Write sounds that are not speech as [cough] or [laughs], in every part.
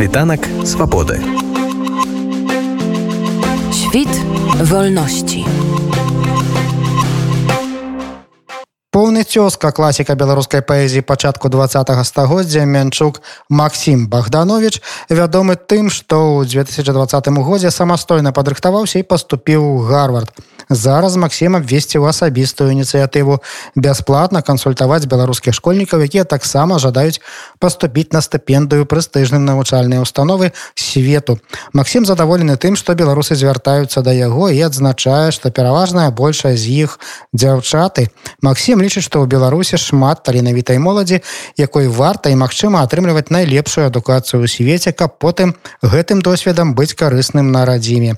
Світанак свабоды. Świt wolności. Поўны цёзка класіка беларускай паэзіі пачатку два стагоддзя Мянчук Макссім Богданович вядомы тым, што ў 2020 годзе самастойна падрыхтаваўся і паступіў у Гарвард. Зараз Макссім абвесціў асабістую ініцыятыву бясплатна кансультаваць беларускіх школьнікаў, якія таксама жадаюць паступіць на стыпендыю прэстыжным навучальныя установы свету. Макссім задаволены тым, што беларусы звяртаюцца да яго і адзначае, што пераважная большая з іх дзяўчаты. Макссім лічыць, што ў Беларусі шмат таленавітай моладзі, якой варта і магчыма атрымліваць найлепшую адукацыю ў свеце, каб потым гэтым досведам быць карысным на радзіме.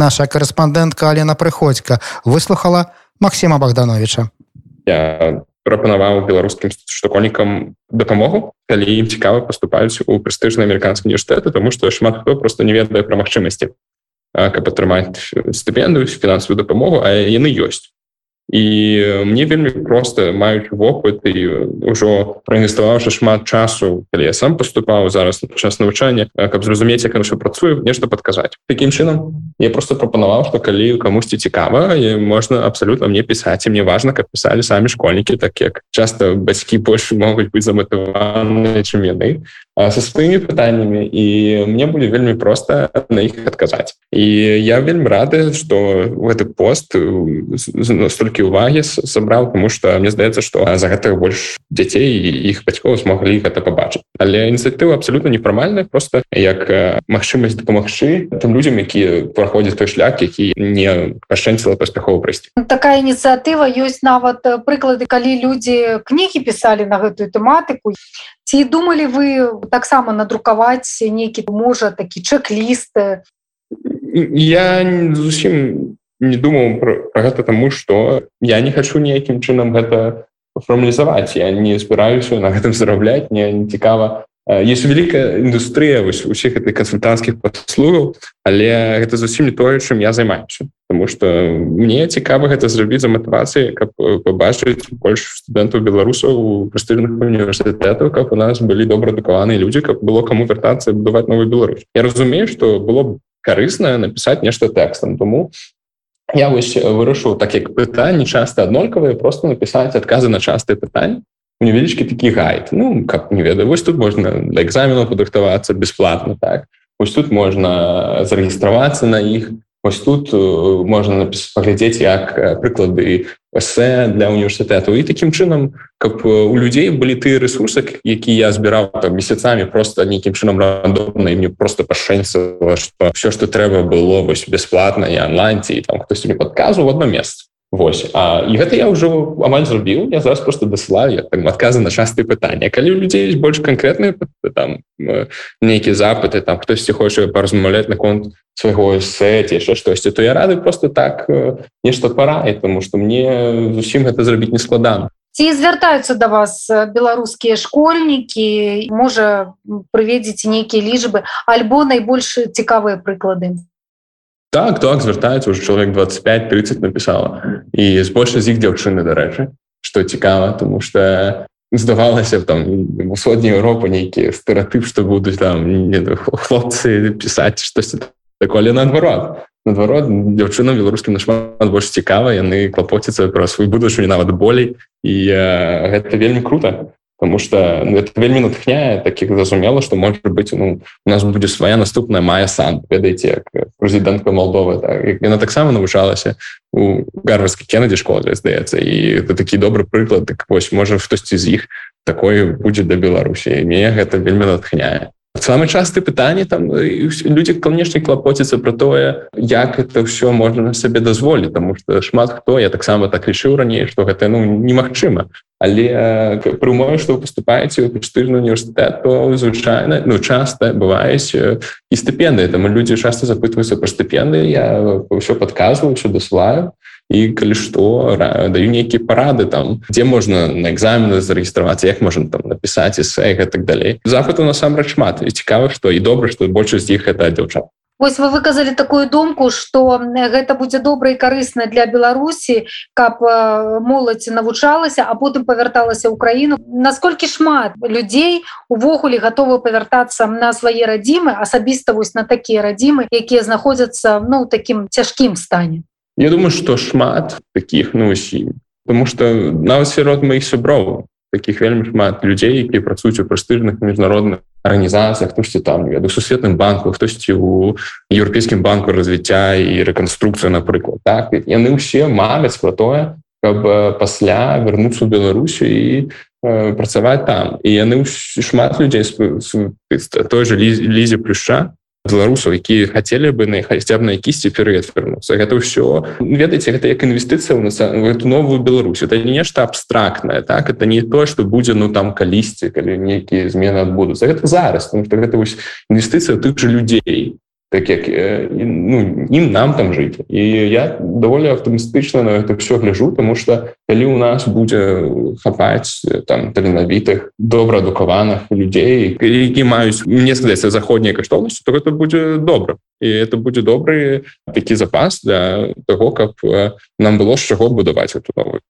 Наша корэспандэнтка Алена прыходзька журналістка выслухала Макссіма Богдановича я прапанаваў беларускім школьнікам дапамогу калі ім цікава паступаюць у прэстыжны амерыканскі універсітэты тому што шмат хто просто не ведае пра магчымасці каб атрымаць стыпендую фінансавую дапамогу а яны ёсць і мне вельмі просто маюць вопыт і ўжо праінвеставаўшы шмат часу калі я сам поступаў зараз час навучання каб зразумець як ўсё працую нешта падказаць таким чынам я просто прапанаваў што калі камусьці цікава можна абсалютна мне пісаць і мне важна каб пісалі самі школьнікі так як часто бацькі больш могуць быць заматываны чым яны со сваімі пытаннямі і мне будзе вельмі просто на іх адказаць і я вельмі рады что гэты пост столькі столькі увагі сабраў тому что мне здаецца что за гэтых больш дзяцей іх бацькоў смогли гэта побачыць але ініцыятыва абсолютно нефармальная просто як магчымасць дапамагчы тым людям якія праходзяць той шлях які не пашэнціла паспяхова прайсці. Такая ініцыятыва ёсць нават прыклады калі людзі кнігі пісалі на гэтую тэматыку. Ці думалі вы таксама надрукаваць нейкі можа такі чек-ліст я зусім не думаў про, гэта таму что я не хочу ніякім чынам гэта формалізаваць я не збіраюся на гэтым зарабляць мне не цікава есть вялікая індустрыя вось усіх гэтых кансультантскіх паслугаў але гэта зусім не тое чым я займаюся. Потому что мне цікава гэта зрабіць за матывацыі каб побачыць больш студэнтаў беларусаў у прастыльных універсітэтаў каб у нас былі добра адукаваныя людзі каб было каму вяртацца будаваць новую Беларусь. Я разумею что было б карысна напісаць нешта тэкстам тому я вось вырашыў так як пытанні часто аднолькавыя просто напісаць адказы на частыя пытанні. Невялічкі такі гайд. Ну как не ведаю вось тут можна для экзамену падрыхтавацца бесплатно так? Ось тут можна зарэгістравацца на іх Вось тут можна паглядзець як прыклады эсэ для універсітэту. І такім чынам каб у людзей былі тыя ресурсы які я збіраў там месяцамі просто нейкім чынам рандомна і мне просто пашэнціла што все што трэба было вось бясплатна і онлайнці там хтось мне падказу в одно месца. Вось а, і гэта я ўжо амаль зрабіў я зараз просто даслаю там адказы на частыя пытання калі у людзей есть больш канкрэтныя там нейкія запыты там хтосьці хоча паразмаўляць наконт свайго эсэці яшчэ штосьці то я рады просто так нешта параі тому что мне зусім гэта зрабіць не складана ці звяртаюцца да вас беларускія школьнікі можа прыведзеце нейкія лічбы альбо найбольш цікавыя прыклады так так звяртаецца уже чалавек 25-30 напісала і збольша з іх дзяўчыны дарэчы что цікава тому что здавалася там усходняя Еўропа нейкі стэеатып что будуць там хлопцы пісаць штосьці такое наадварот наадварот дзяўчынам беларускім нашмат больш цікава яны клапоцяцца пра сваю будучыню нават болей і гэта вельмі круто потому что ну, это вельмі натхняе таких зразумела что может быть ну у нас будет своя наступная Майя сан ведаеце прэзідэнтка Молдовы так. яна таксама навучалася у гарварскі кеннеді школе здаецца і это такі добры прыклад так вось можа штосьці з іх такое будзе да беларусі мне гэта вельмі натхняе самы часты пытанні там людзі канешне клапоціцца про тое як это все можна на сабе дазволіць тому что шмат хто я таксама так лічыў раней что гэта ну немагчыма але пры умове что вы поступаеце у пустыжны універсітэт то звычайна ну часто бываюць і стыпенды там людзі часто запытваюцца про стыпенды я ўсё подказваю все дасылаю і калі што даю нейкія парады там дзе можна на экзамены зарэгістравацца як можна там напісаць эсэ так далей запыту насамрэч шмат і цікава што і добра што большасць іх это дзяўчат Вось вы выказалі такую думку что гэта будзе добра і карысна для Беларусі каб моладзь навучалася а потым павярталася ў краіну. Насколькі шмат людзей увогуле готовы павяртацца на свае радзімы асабіста вось на такія радзімы якія знаходзяцца ну таким цяжкім стане Я думаю что шмат таких ну усім потому что нават сярод моих сяброў таких вельмі шмат людзей які працуюць у прэстыжных міжнародных арганізацыях хтосьці там веду сусветным банку хтосьці у еўрапейскім банку развіцця і рэканструкцыю напрыклад так? Яны ўсе маляць про тое каб пасля вярнуцца ў Беларусю і працаваць там. І яны шмат людзей той же лізе плюша беларусаў якія хацелі бы на хаця б на якісьці перыяд вярнуцца гэта ўсё ведаеце гэта як інвестыцыя ў нас эту новую Беларусь. Это не нешта абстрактнае так? Это не то что будзе ну там калісьці калі нейкія змены адбудуцца гэта зараз потому что гэта вось інвестыцыя тых же людзей так як ну, ім нам там жыць і я даволі аптымістычна на это все гляжу тому что калі у нас будзе хапаць там таленавітых добра адукаваных людзей які маюць мне здаецца заходняй каштоўнасці то гэта будзе добра і это будзе добры такі запас для того каб нам было з чаго будаваць эту новую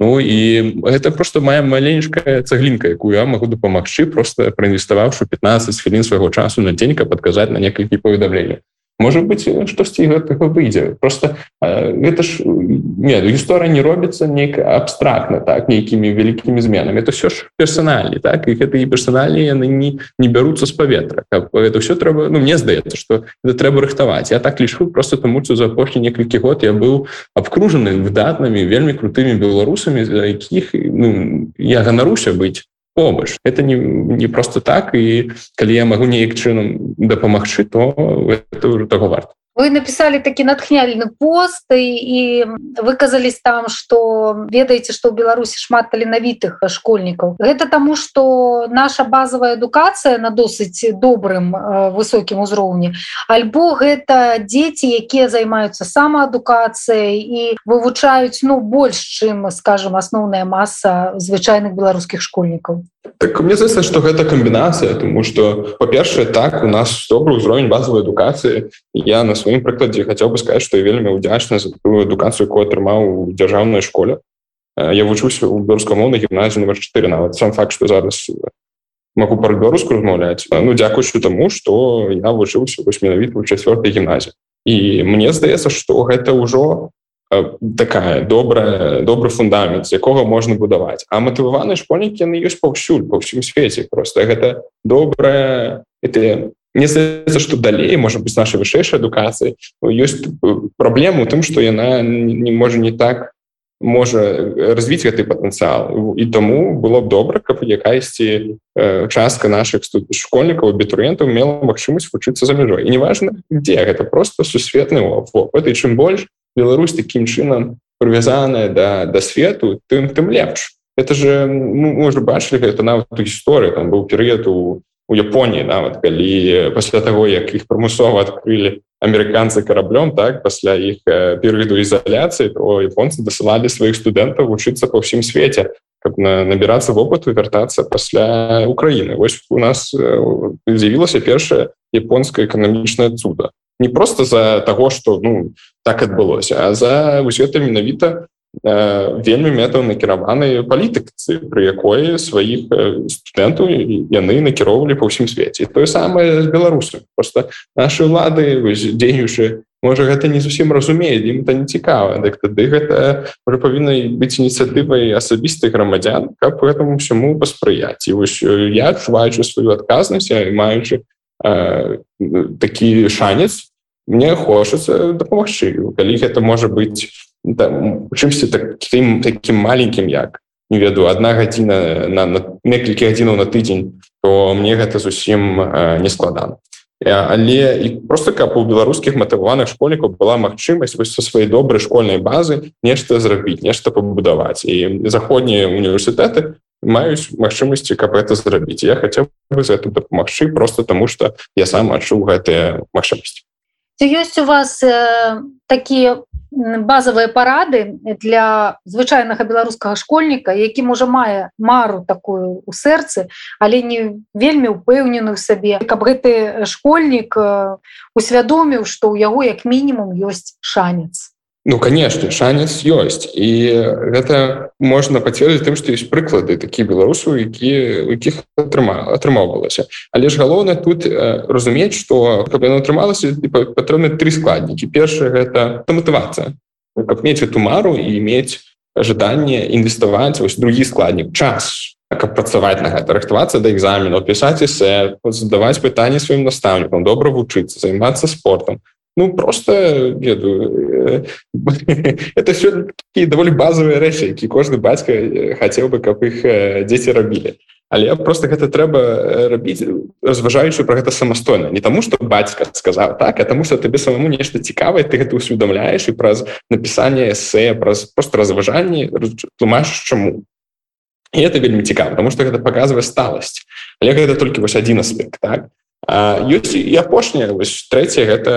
Ну і гэта просто моя маленькая цаглінка якую я могу дапамагчы просто праінвеставаўшы 15 хвілін свайго часу на дзень каб адказаць на некалькі паведамленняў может быть штосьці гэтага выйдзе просто гэта ж не гісторыя не робіцца нейк абстрактна так нейкімі вялікімі зменамі это все ж персаналі так і гэта і персаналі яны не не бяруцца з паветра это все трэба ну мне здаецца что это трэба рыхтаваць я так лічу просто таму что за апошні некалькі год я быў абкружаны выдатнымі вельмі крутымі беларусамі за якіх ну я ганаруся быць побач это не, не просто так і калі я магу неяк чынам дапамагчы то это уже таго варта вы написали такі натхняльны пост і выказались там что ведаеце что ў беларусі шмат таленавітых школьнікаў гэта тому что наша базовая адукацыя на досыць добрым высокім узроўні альбо гэта дзеці якія займаюцца самаадукацыяй і вывучаюць ну больш чым скажем асноўная масса звычайных беларускіх школьнікаў Так мне здаецца, што гэта камбінацыя, тому што па-першае, так у нас добры ўзровень базавай адукацыі. Я на сваім прыкладзе хацеў бы сказаць, што я вельмі ўдзячна за тую адукацыю, якую атрымаў у дзяржаўнай школе. Я вучуся ў беларускамоўнай гімназіі номер 4 нават сам факт, што зараз могу пра беларуску размаўляць. Ну дзякуючы таму, што я вучыўся вось менавіта ў чацвёртай гімназіі. І мне здаецца, што гэта ўжо такая добрая добры фундамент з якога можна будаваць. А матываваныя школьнікі яны ёсць паўсюль па ўсім свеце просто гэта добрая это не здаецца что далей можа быть нашай вышэйшай адукацыі ёсць праблему тым что яна не можа не так можа развіць гэты патэнцыял і таму было б добра каб якаясьці частка наших школьнікаў абітурыентаў мела магчымасць вучыцца за мяжой і неважна дзе гэта просто сусветны опыт і чым больш Беларусь таким чынам прывязаная да, да свету тым тым лепш это же ну, можа бачылі гэта нават гісторыя там быў перыяд у у Японіі нават калі пасля таго як іх прымусова адкрылі амерыканцы караблём так пасля іх перыяду ізаляцыі то японцы дасылалі сваіх студэнтаў вучыцца па ўсім свеце каб на, набірацца вопыту вяртацца пасля Украіны вось у нас з'явілася першая японская эканамічная цуда не просто за того что ну так адбылося а за гэта менавіта э, вельмі метаў накіраваны палітыкцы пры якой сваіх э, студэнтаў яны накіроўвалі па ўсім свеце. Тое самае з беларусу просто наши улады дзеючы можа гэта не зусім разумее ім это не цікава. Дык тады гэта павінна быць ініцыятывай асабістых грамадзян каб гэтаму всему паспрыяць. І вось я адчуваючы сваю адказнасць маючы Э, такі шанец мне хочацца дапамагчы. Калі гэта можа быць чымсьці таким таким маленькім як не веду одна гадзіна на, на некалькі гадзінаў на тыдзень то мне гэта зусім э, не складана але і просто каб у беларускіх матываваных школьнікаў была магчымасць вось са сваёй добрай школьнай базы нешта зрабіць нешта пабудаваць і заходнія універсітэты маюць магчымасці каб это зрабіць я хацеў бы за это дапамагчы просто тому что я сам адчуў гэтыя магчымасці ёсць у вас э, такія базовые парады для звычайнага беларускага школьніка які можа мае мару такую у сэрцы але не вельмі упэўнены ў сабе. Каб гэты школьнік усвядоміў што ў яго як мінімум ёсць шанец Ну конечно шанец ёсць і гэта можна пацвердзіць тым што ёсць прыклады такі беларусу які якіх атрыма атрымоўвалася але ж галоўна тут разумець што каб яно атрымалася патрэбны тры складнікі першае гэта матывацыя каб мець эту мару і мець ожиданне інвеставаць вось другі складнік час каб працаваць на гэта рыхтавацца да экзамену пісаць эсэ задаваць пытанні сваім настаўнікам добра вучыцца займацца спортом Ну просто ведаю [laughs] это все такие даволі базовые рэчы які кожны бацька хацеў бы каб іх дзеці рабілі але просто гэта трэба рабіць разважаючы про гэта самастойна не таму что бацька сказаў так а таму что табе самому нешта цікавае ты гэта усведомляеш і праз напісанне эсэ праз просто разважанне тлумач чаму і это вельмі цікава потому что гэта показвае сталасць але гэта толькі вось один аспект так ёсць і апошняе вось трэцяе гэта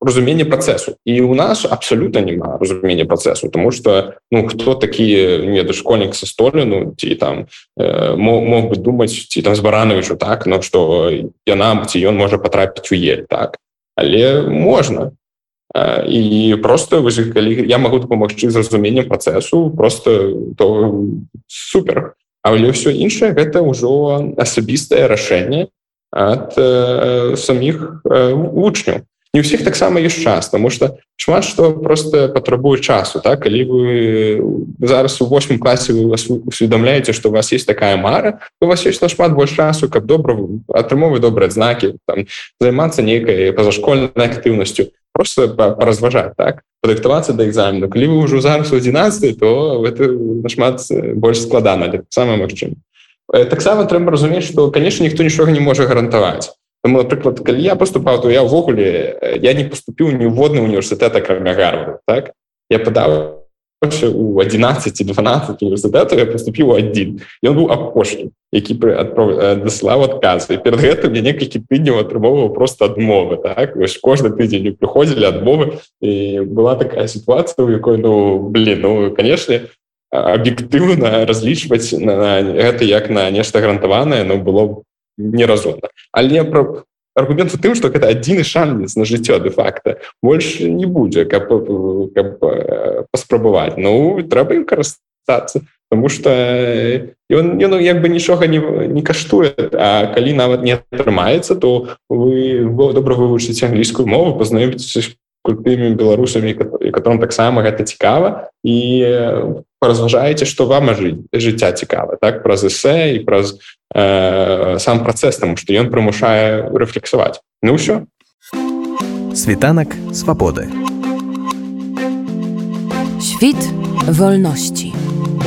разуменне працэсу. І у нас абсалютна няма разумення працэсу тому что ну хто такі веда школьнік са столю ну ці там э, мог бы думаць ці там з барановичу так но что яна ці ён можа потрапіць у ель так. Але можна. І просто вы калі я могу дапамагчы з разуменнем працэсу просто то супер. Але ўсё іншае гэта ўжо асабістае рашэнне ад э, саміх э, вучняў не ўсіх таксама ёсць час тому что шмат что просто патрабуе часу так? Калі вы зараз у восьмым класе вы вас усведомляеце что у вас есть такая мара у вас есть нашмат больш часу каб добра атрымовы добрыя знакі там займацца нейкай пазашкольнай актыўнасцю просто паразважаць так? Падрыхтавацца да экзамену калі вы ўжо зараз у 11 то это нашмат больш складана таксама магчым Э, таксама трэба разумець што конечно ніхто нічога не можа гарантаваць напрыклад калі я поступаў то я ўвогуле я не поступіў ніводны універсітэт акрамя гарварда так? Я падаў у 11 12 універсітэтаў я поступіў адзін ён быў апошні які пры даслаў адказ і перад гэтым я некалькі тыдняў атрымоўваў просто адмовы так? Вось кожны тыдзень прыходзілі адмовы. І была такая сітуацыя у якой ну блин ну канешне аб'ектыўна разлічваць на гэта як на нешта гарантаванае но было неразумна але про аргумент у тым что гэта адзіны шанец на жыццё де-факта больше не будзе каб, каб паспрабаваць ну трэба ім карыстацца потому что ён не ну як бы нічога не, не каштуе А калі нават не атрымаецца то вы добра вывучыць англійскую мову пазнаёміць крутымі беларусамі которым таксама гэта цікава і паразважаеце што вам жыць жыцця цікава так? Праз эсэ і праз э, сам працэс таму што ён прымушае рэфлексаваць ну ўсё світанак свабоды світ вольнасці у